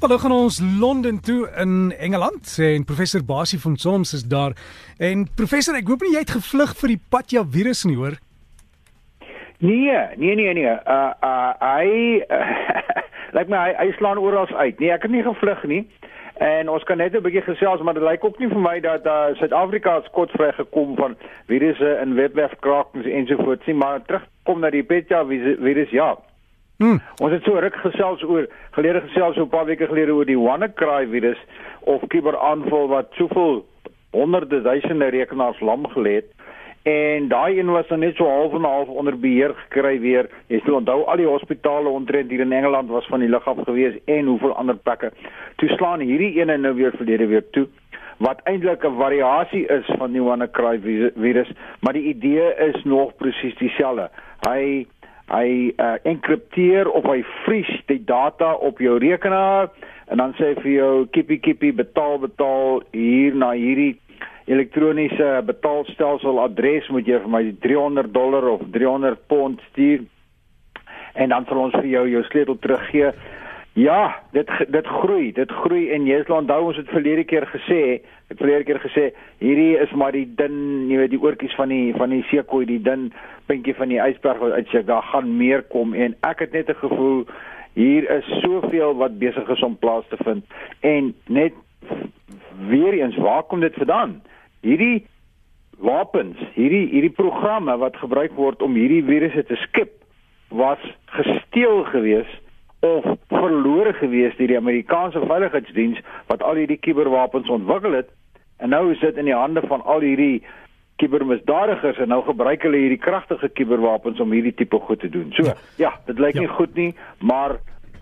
Hallo gaan ons Londen toe in Engeland en professor Basie van Soms is daar. En professor, ek hoop nie jy het gevlug vir die patja virus nie, hoor? Nee, nee nee nee. Uh uh hy lyk my hy, hy slaan oral uit. Nee, ek het nie gevlug nie. En ons kan net 'n bietjie gesels, maar dit lyk ook nie vir my dat uh, Suid-Afrika skotvry gekom van virusse in webwerfkrakings ensovoorts nie, maar terugkom na die patja virus ja. Hmm. Ons het so ruk gesels oor gelede gesels so 'n paar weke gelede oor die WannaCry virus of kuberaanval wat soveel honderde duisende rekenaars lam gelê het. En daai een was dan net so half en half onder beheer gekry weer. Jy sê onthou al die hospitale omtrent hier in Engeland was van die lug af gewees en hoeveel ander plekke. Toe slaan hierdie ene nou weer verlede weer toe wat eintlik 'n variasie is van die WannaCry virus, maar die idee is nog presies dieselfde. Hy hy uh, enkripteer of hy vries die data op jou rekenaar en dan sê vir jou kippie kippie betaal betaal hier na hierdie elektroniese betaalstelsel adres moet jy vir my 300 dollar of 300 pond stuur en dan sal ons vir jou jou sleutel teruggee Ja, dit dit groei, dit groei en jy sal onthou ons het verlede keer gesê, het verlede keer gesê, hierdie is maar die dun, jy weet die oortjies van die van die seekoei, die dun puntjie van die ysberg wat uitsteek. Daar gaan meer kom en ek het net 'n gevoel hier is soveel wat besig is om plaas te vind en net weer eens, waar kom dit vandaan? Hierdie wapens, hierdie hierdie programme wat gebruik word om hierdie virusse te skep was gesteel geweest of verlore gewees deur die Amerikaanse veiligheidsdiens wat al hierdie kuberwapens ontwikkel het en nou is dit in die hande van al hierdie kubermisdadigers en nou gebruik hulle hierdie kragtige kuberwapens om hierdie tipe goed te doen. So, ja, dit lyk ja. nie goed nie, maar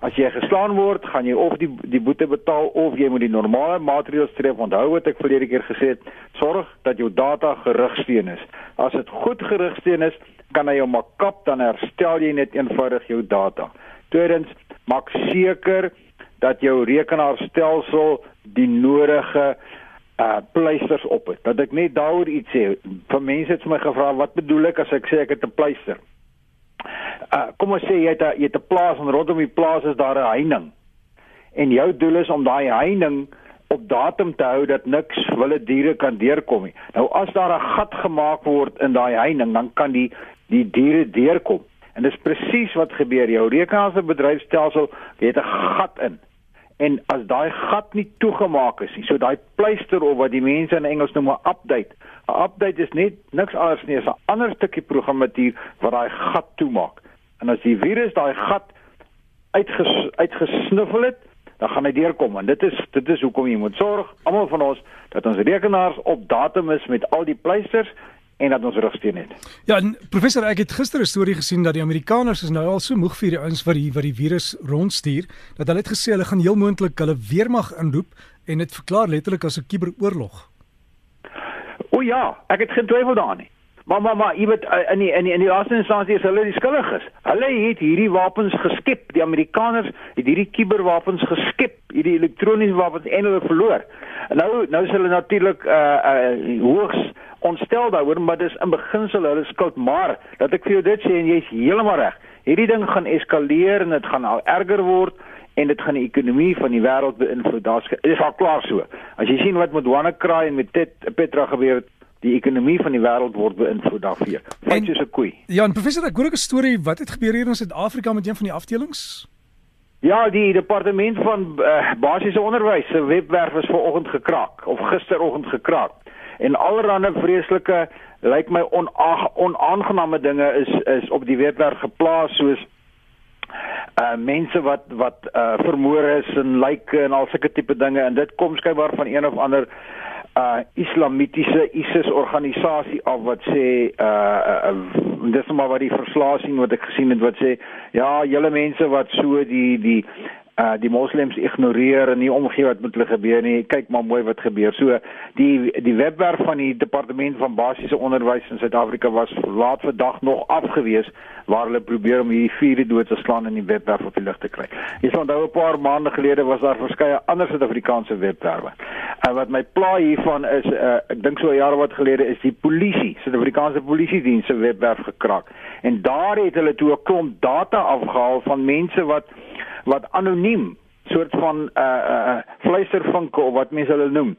as jy geslaan word, gaan jy of die die boete betaal of jy moet die normale maatreëls tref. Onthou wat ek verlede keer gesê het, sorg dat jou data gerugsteun is. As dit goed gerugsteun is, kan hy jou maar kap dan herstel jy net eenvoudig jou data. Tweedens, maak seker dat jou rekenaarstelsel die nodige uh pleisters op het. Dat ek net daaroor iets sê. Vir mense het my gevra wat bedoel ek as ek sê ek het 'n pleister? Uh kom ons sê jy het 'n jy het 'n plaas en rondom die plaas is daar 'n heining. En jou doel is om daai heining op datum te hou dat niks wilde diere kan deurkom nie. Nou as daar 'n gat gemaak word in daai heining, dan kan die die diere deurkom. En dis presies wat gebeur. Jou rekenaar se bedryfstelsel het 'n gat in. En as daai gat nie toegemaak is nie, so daai pleister of wat die mense in Engels noem 'n update. 'n Update is net niks anders nie as 'n ander stukkie programmatuur wat daai gat toemaak. En as die virus daai gat uitges, uitgesniffel het, dan gaan hy deurkom en dit is dit is hoekom jy moet sorg almal van ons dat ons rekenaars op datum is met al die pleisters en dat ons rustig net. Ja, professor, ek het gister 'n storie gesien dat die Amerikaners is nou al so moeg vir die ouens wat die wat die virus rondstuur, dat hulle het gesê hulle gaan heel moontlik hulle weermag inroep en dit verklaar letterlik as 'n kuberoorlog. O ja, ek het geen twyfel daarin nie. Maar maar maar, jy weet eh, in die in die in die laaste instansie is hulle die skuldiges. Hulle het hierdie wapens geskep. Die Amerikaners het hierdie kuberwapens geskep, hierdie elektroniese wapens en hulle verloor. En nou nou is hulle natuurlik uh uh hoogs ontstel daaroor, maar dis in beginsel hulle skuld, maar dat ek vir jou dit sê en jy's heeltemal reg. Hierdie ding gaan eskaleer en dit gaan al erger word en dit gaan die ekonomie van die wêreld beïnvloed. Daar's is al klaar so. As jy sien wat met WannaCry en met Tet Petra gebeur het, die ekonomie van die wêreld word beïnvloed daarvoor. Net soos 'n koei. Ja, en professor, ek hoor 'n storie wat het gebeur hier in Suid-Afrika met een van die afdelings? Ja, die departement van uh, basiese onderwys se webwerf is vanoggend gekraak of gisteroggend gekraak en allerlei vreeslike lyk my onaangename dinge is is op die webwerf geplaas soos uh mense wat wat uh vermoor is en lyke en al sulke tipe dinge. En dit kom skynbaar van een of ander uh islamitiese ISIS organisasie af wat sê uh, uh dis maar wat die verslae sien wat ek gesien het wat sê ja julle mense wat so die die uh die moslems ignoreer en nie omgee wat met hulle gebeur nie. Kyk maar mooi wat gebeur. So die die webwerf van die departement van basiese onderwys in Suid-Afrika was laat vandag nog afgewees waar hulle probeer om hierdie vierde dood te slaan in die webwerf op die lig te kry. Jy sal onthou 'n paar maande gelede was daar verskeie ander Suid-Afrikaanse webwerwe. En wat my pla hiervan is uh ek dink so jaar wat gelede is die polisie, Suid-Afrikaanse polisie diens se webwerf gekraak. En daar het hulle toe 'n klomp data afgehaal van mense wat wat anoniem soort van uh uh vleistervinke of wat mense hulle noem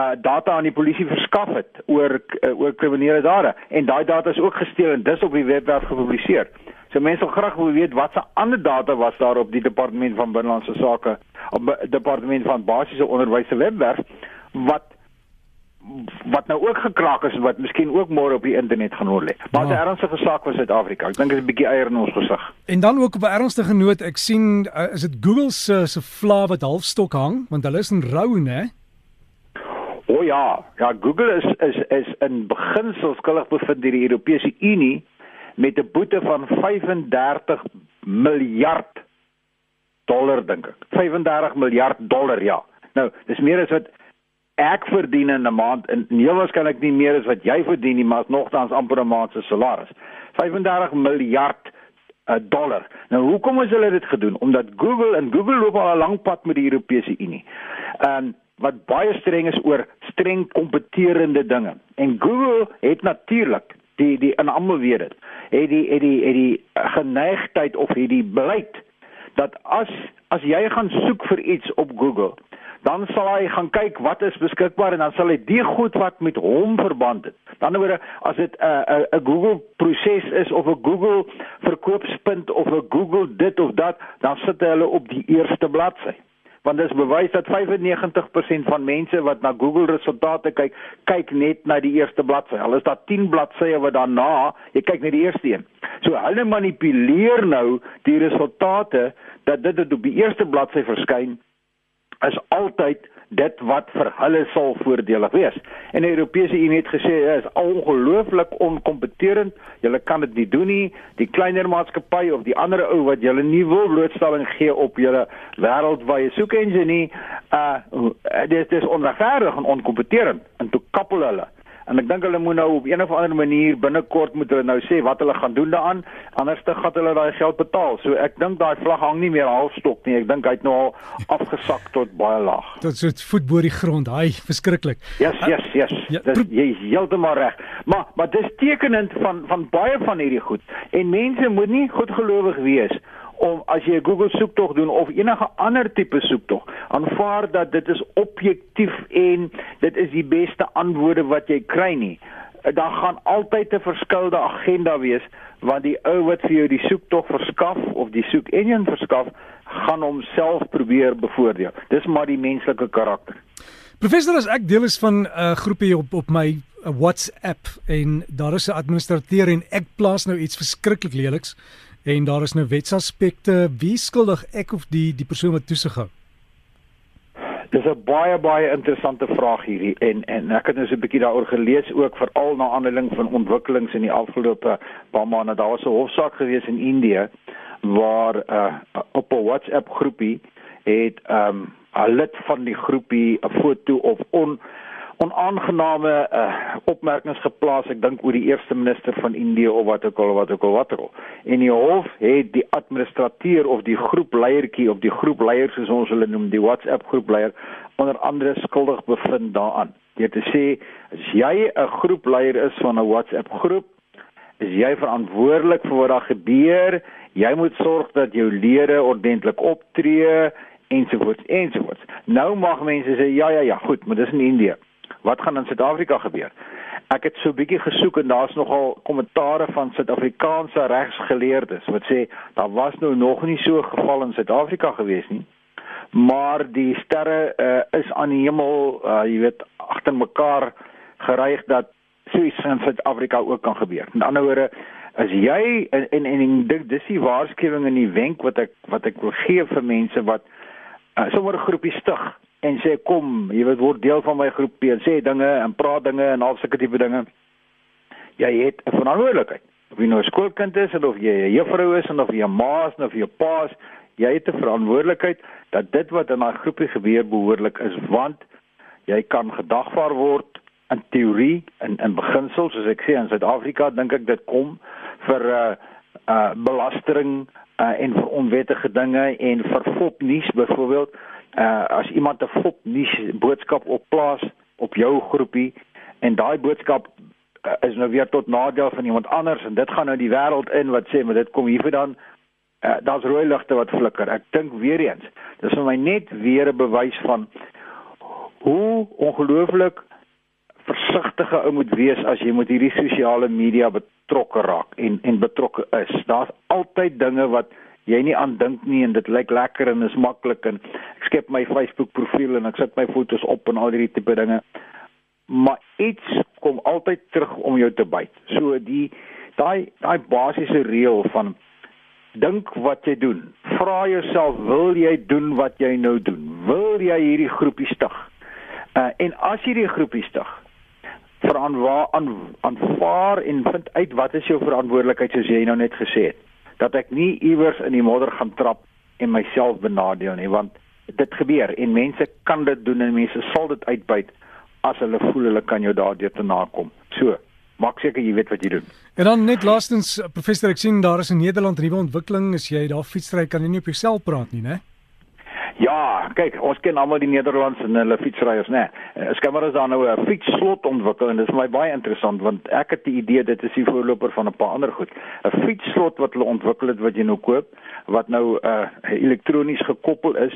uh data aan die polisie verskaf het oor uh, oor kriminele dade en daai data is ook gesteel en dis op die webwerf gepubliseer. So mense wil graag wil weet wat se ander data was daar op die departement van binnelandse sake op departement van basiese onderwys se webwerf wat wat nou ook gekraak is wat miskien ook môre op die internet gaan hoor lê. Maar ja. 'n ernstige saak vir Suid-Afrika. Ek dink dit is 'n bietjie eier in ons gesig. En dan ook op 'n ernstige noot, ek sien uh, is dit Google se se vla wat halfstok hang, want hulle is in rou, né? O ja, ja Google is is is in beginsel skuldig bevind deur die Europese Unie met 'n boete van 35 miljard dollar dink ek. 35 miljard dollar ja. Nou, dis meer as wat ek verdien in 'n maand en nie waarskynlik nie meer as wat jy verdien nie, maar nogtans amper 'n maand se salaris. 35 miljard uh, dollar. Nou hoekom is hulle dit gedoen? Omdat Google en Google loop al 'n lang pad met die Europese Unie. Ehm um, wat baie streng is oor streng kompeterende dinge. En Google het natuurlik die die en almal weet dit. Het die het die het die geneigtheid of het die beleid dat as as jy gaan soek vir iets op Google, dan sal hy gaan kyk wat is beskikbaar en dan sal hy die goed wat met hom verband het. Dan oor as dit 'n 'n 'n Google proses is of 'n Google verkoopspunt of 'n Google dit of dat, dan sit hulle op die eerste bladsy want dit is bewys dat 95% van mense wat na Google resultate kyk, kyk net na die eerste bladsy. Al is daar 10 bladsye wat daarna, jy kyk net die eerste een. So hulle manipuleer nou die resultate dat dit op die eerste bladsy verskyn is altyd dit wat vir hulle sal voordelig wees. En die Europese Unie het gesê dit is ongelooflik onkompeterend. Julle kan dit nie doen nie. Die kleiner maatskappye of die ander ou wat julle nie wil blootstelling gee op julle wêreldwye soekengine nie, uh dit is onregverdig en onkompeterend. En toe kappel hulle en ek dink hulle moet nou op een of ander manier binnekort moet hulle nou sê wat hulle gaan doen daaraan anders te gaan hulle daai geld betaal. So ek dink daai vlag hang nie meer halfstok nie. Ek dink hy het nou al afgesak tot baie laag. Tot so voet bo die grond. Hy verskriklik. Yes yes yes. ja, dis jy is heeltemal reg. Maar maar dis tekenend van van baie van hierdie goed. En mense moet nie goedgelowig wees om as jy 'n Google soektog doen of enige ander tipe soektog, aanvaar dat dit is objektief en dit is die beste antwoorde wat jy kry nie. Daar gaan altyd 'n verskillende agenda wees want die ou wat vir jou die soektog verskaf of die soek engine verskaf, gaan homself probeer bevoordeel. Dis maar die menslike karakter. Professor, as ek deel is van 'n uh, groepie op op my uh, WhatsApp en daar is 'n administrateur en ek plaas nou iets verskriklik leliks en daar is nou wetsaspekte. Wie skuldig? Ek of die die persoon wat toesig hou? Dis 'n baie baie interessante vraag hierdie en en ek het nou so 'n bietjie daaroor gelees ook veral na aanleiding van ontwikkelings in die afgelope paar maande. Daar was 'n hofsaak gewees in Indië waar uh, op 'n WhatsApp groepie het um, 'n lid van die groepie 'n foto of on onaangename uh, opmerkings geplaas. Ek dink oor die eerste minister van Indië of wat ook al wat ook al wat ook al. En die hof het die administrateur of die groepleiertjie of die groepleier soos ons hulle noem die WhatsApp groepleier onder andere skuldig bevind daaraan. Dit te sê as jy 'n groepleier is van 'n WhatsApp groep is jy verantwoordelik vir wat daar gebeur. Jy moet sorg dat jou lede ordentlik optree ensovoorts ensovoorts nou mag mense sê ja ja ja goed maar dis in Indië wat gaan in Suid-Afrika gebeur? Ek het so 'n bietjie gesoek en daar's nogal kommentare van Suid-Afrikaanse regsgeleerdes wat sê daar was nou nog nie so 'n geval in Suid-Afrika gewees nie. Maar die sterre uh, is aan die hemel, uh, jy weet, agter mekaar gereig dat suits in Suid-Afrika ook kan gebeur. Met ander woorde, as jy en en, en dink dis die waarskuwing en die wenk wat ek wat ek wil gee vir mense wat uh, sommer 'n groepie stig en sê kom, jy weet word deel van my groep en sê dinge en praat dinge en al sulke tipe dinge. Jy het 'n verantwoordelikheid. Of jy nou 'n skoolkind is of jy 'n juffrou is of jy 'n ma is of jy 'n pa is, jy het 'n verantwoordelikheid dat dit wat in daai groepie gebeur behoorlik is want jy kan gedagvaar word in teorie en in beginsel soos ek sê in Suid-Afrika dink ek dit kom vir 'n uh, uh belasting uh en vir onwettige dinge en vir fop nuus byvoorbeeld uh as iemand 'n fop nuus boodskap op plaas op jou groepie en daai boodskap uh, is nou weer tot nadeel van iemand anders en dit gaan nou die wêreld in wat sê maar dit kom hiervandaan uh, daar's rooi ligte wat flikker. Ek dink weer eens, dis vir my net weer 'n bewys van hoe ongelooflik versigtige ou moet wees as jy met hierdie sosiale media betrokke raak en en betrokke is. Daar's altyd dinge wat jy nie aan dink nie en dit lyk lekker en is maklik en skep my Facebook profiel en ek sit my foto's op en al hierdie tipe dinge. Maar iets kom altyd terug om jou te byt. So die daai daai basiese reël van dink wat jy doen. Vra jouself, wil jy doen wat jy nou doen? Wil jy hierdie groepie stig? Uh en as jy hierdie groepie stig, verantwoord aan aanvaar en vind uit wat is jou verantwoordelikheid soos jy nou net gesê het. Dat ek nie iewers in die modder gaan trap en myself benadeel nie, want dit gebeur en mense kan dit doen en mense sal dit uitbuit as hulle voel hulle kan jou daardeur te nakom. So, maak seker jy weet wat jy doen. En dan net laastens professor ek sien daar is in Nederland nuwe ontwikkeling as jy daar fietsry kan jy nie op jouself praat nie, né? Ja, kyk, ons ken almal die Nederlandse en hulle fietsryers, né? Sê maar as daar nou 'n fietsslot ontwikkel en dit is vir my baie interessant want ek het die idee dit is die voorloper van 'n paar ander goed. 'n Fietsslot wat hulle ontwikkel het wat jy nou koop, wat nou uh elektronies gekoppel is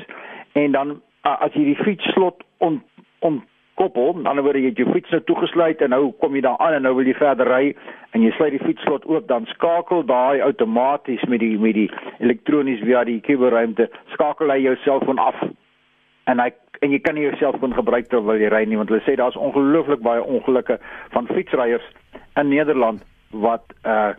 en dan as jy die fietsslot ont, ont koppel, aan die ander wyse jy het jou fiets nou toegesluit en nou kom jy daar aan en nou wil jy verder ry en jy sluit die fietsslot oop, dan skakel daai outomaties met die met die elektronies via die kuberruimte, skakel hy jou selfoon af. En hy en jy kan nie jou selfoon gebruik terwyl jy ry nie want hulle sê daar's ongelooflik baie ongelukke van fietsryers in Nederland wat uh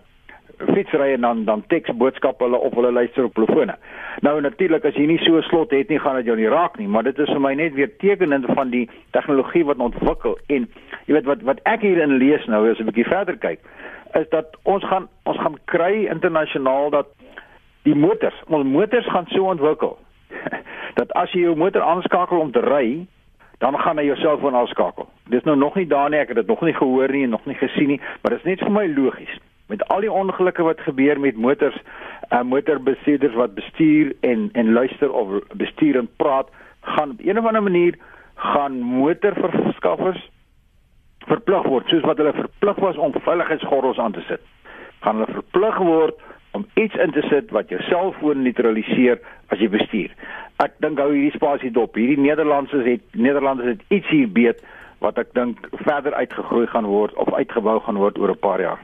fietsry en dan dan teks boodskappe hulle op hulle luister op telefone. Nou natuurlik as jy nie so 'n slot het nie, gaan dit jou nie raak nie, maar dit is vir my net weer tekenend van die tegnologie wat ontwikkel en jy weet wat wat ek hierin lees nou as 'n bietjie verder kyk, is dat ons gaan ons gaan kry internasionaal dat die motors, ons motors gaan so ontwikkel dat as jy jou motor aanskakel om te ry, dan gaan hy jouself van afskakel. Dis nou nog nie daar nie, ek het dit nog nie gehoor nie en nog nie gesien nie, maar dit is net vir my logies met al die ongelukke wat gebeur met motors, uh, motorbestuurders wat bestuur en en luister of bestuur en praat, gaan op 'n of ander manier gaan motorverskaffers verplig word soos wat hulle verplig was om veiligheidsgordels aan te sit. Gaan hulle verplig word om iets in te sit wat jou selfoon neutraliseer as jy bestuur. Ek dink hou hierdie spasie dop. Hierdie Nederlanders het Nederlanders het iets hier beet wat ek dink verder uitgegroei gaan word of uitgebou gaan word oor 'n paar jaar.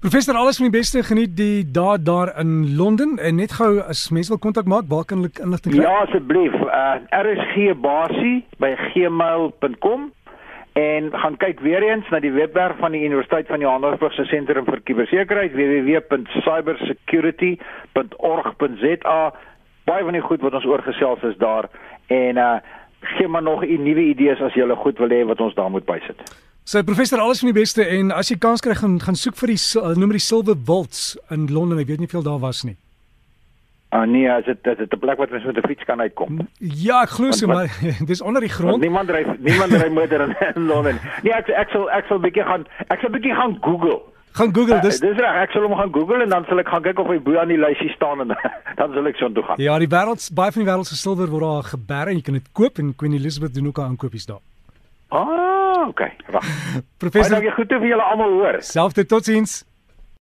Professor, alles van die beste geniet die daad daar in Londen en net gou as mense wil kontak maak, waar kan hulle inligting kry? Ja, asseblief. Uh RSG basie by gmail.com en gaan kyk weer eens na die webwerf van die Universiteit van Johannesburg se sentrum vir kubersekuriteit www.cybersecurity.org.za. Baie van die goed wat ons oorgesels is daar en uh gee maar nog 'n nuwe idees as jy hulle goed wil hê wat ons daar moet bysit. Sy professor alles van die beste en as jy kans kry gaan gaan soek vir die uh, noem die Silver Waltz in Londen. Ek weet nie veel daar was nie. Ah nee, as dit as dit 'n plek wat mens met 'n fiets kan uitkom. Ja, ek glo so, maar dis onder die grond. Niemand ry niemand ry motor in, in Londen. Nee, ek ek sal ek sal bietjie gaan ek sal bietjie gaan Google. Gaan Google, uh, dis Dis reg, ek sal hom gaan Google en dan sal ek gaan kyk of hy bo aan die lysie staan en dan sal ek so toe gaan. Ja, die wêreld baie van die wêreld se silwer word daar geberg en jy kan dit koop en Queen Elizabeth doen ook aan aankopies daar. Ah, okay. Wag. Professor, baie dankie goed vir julle almal hoor. Selfde totsiens.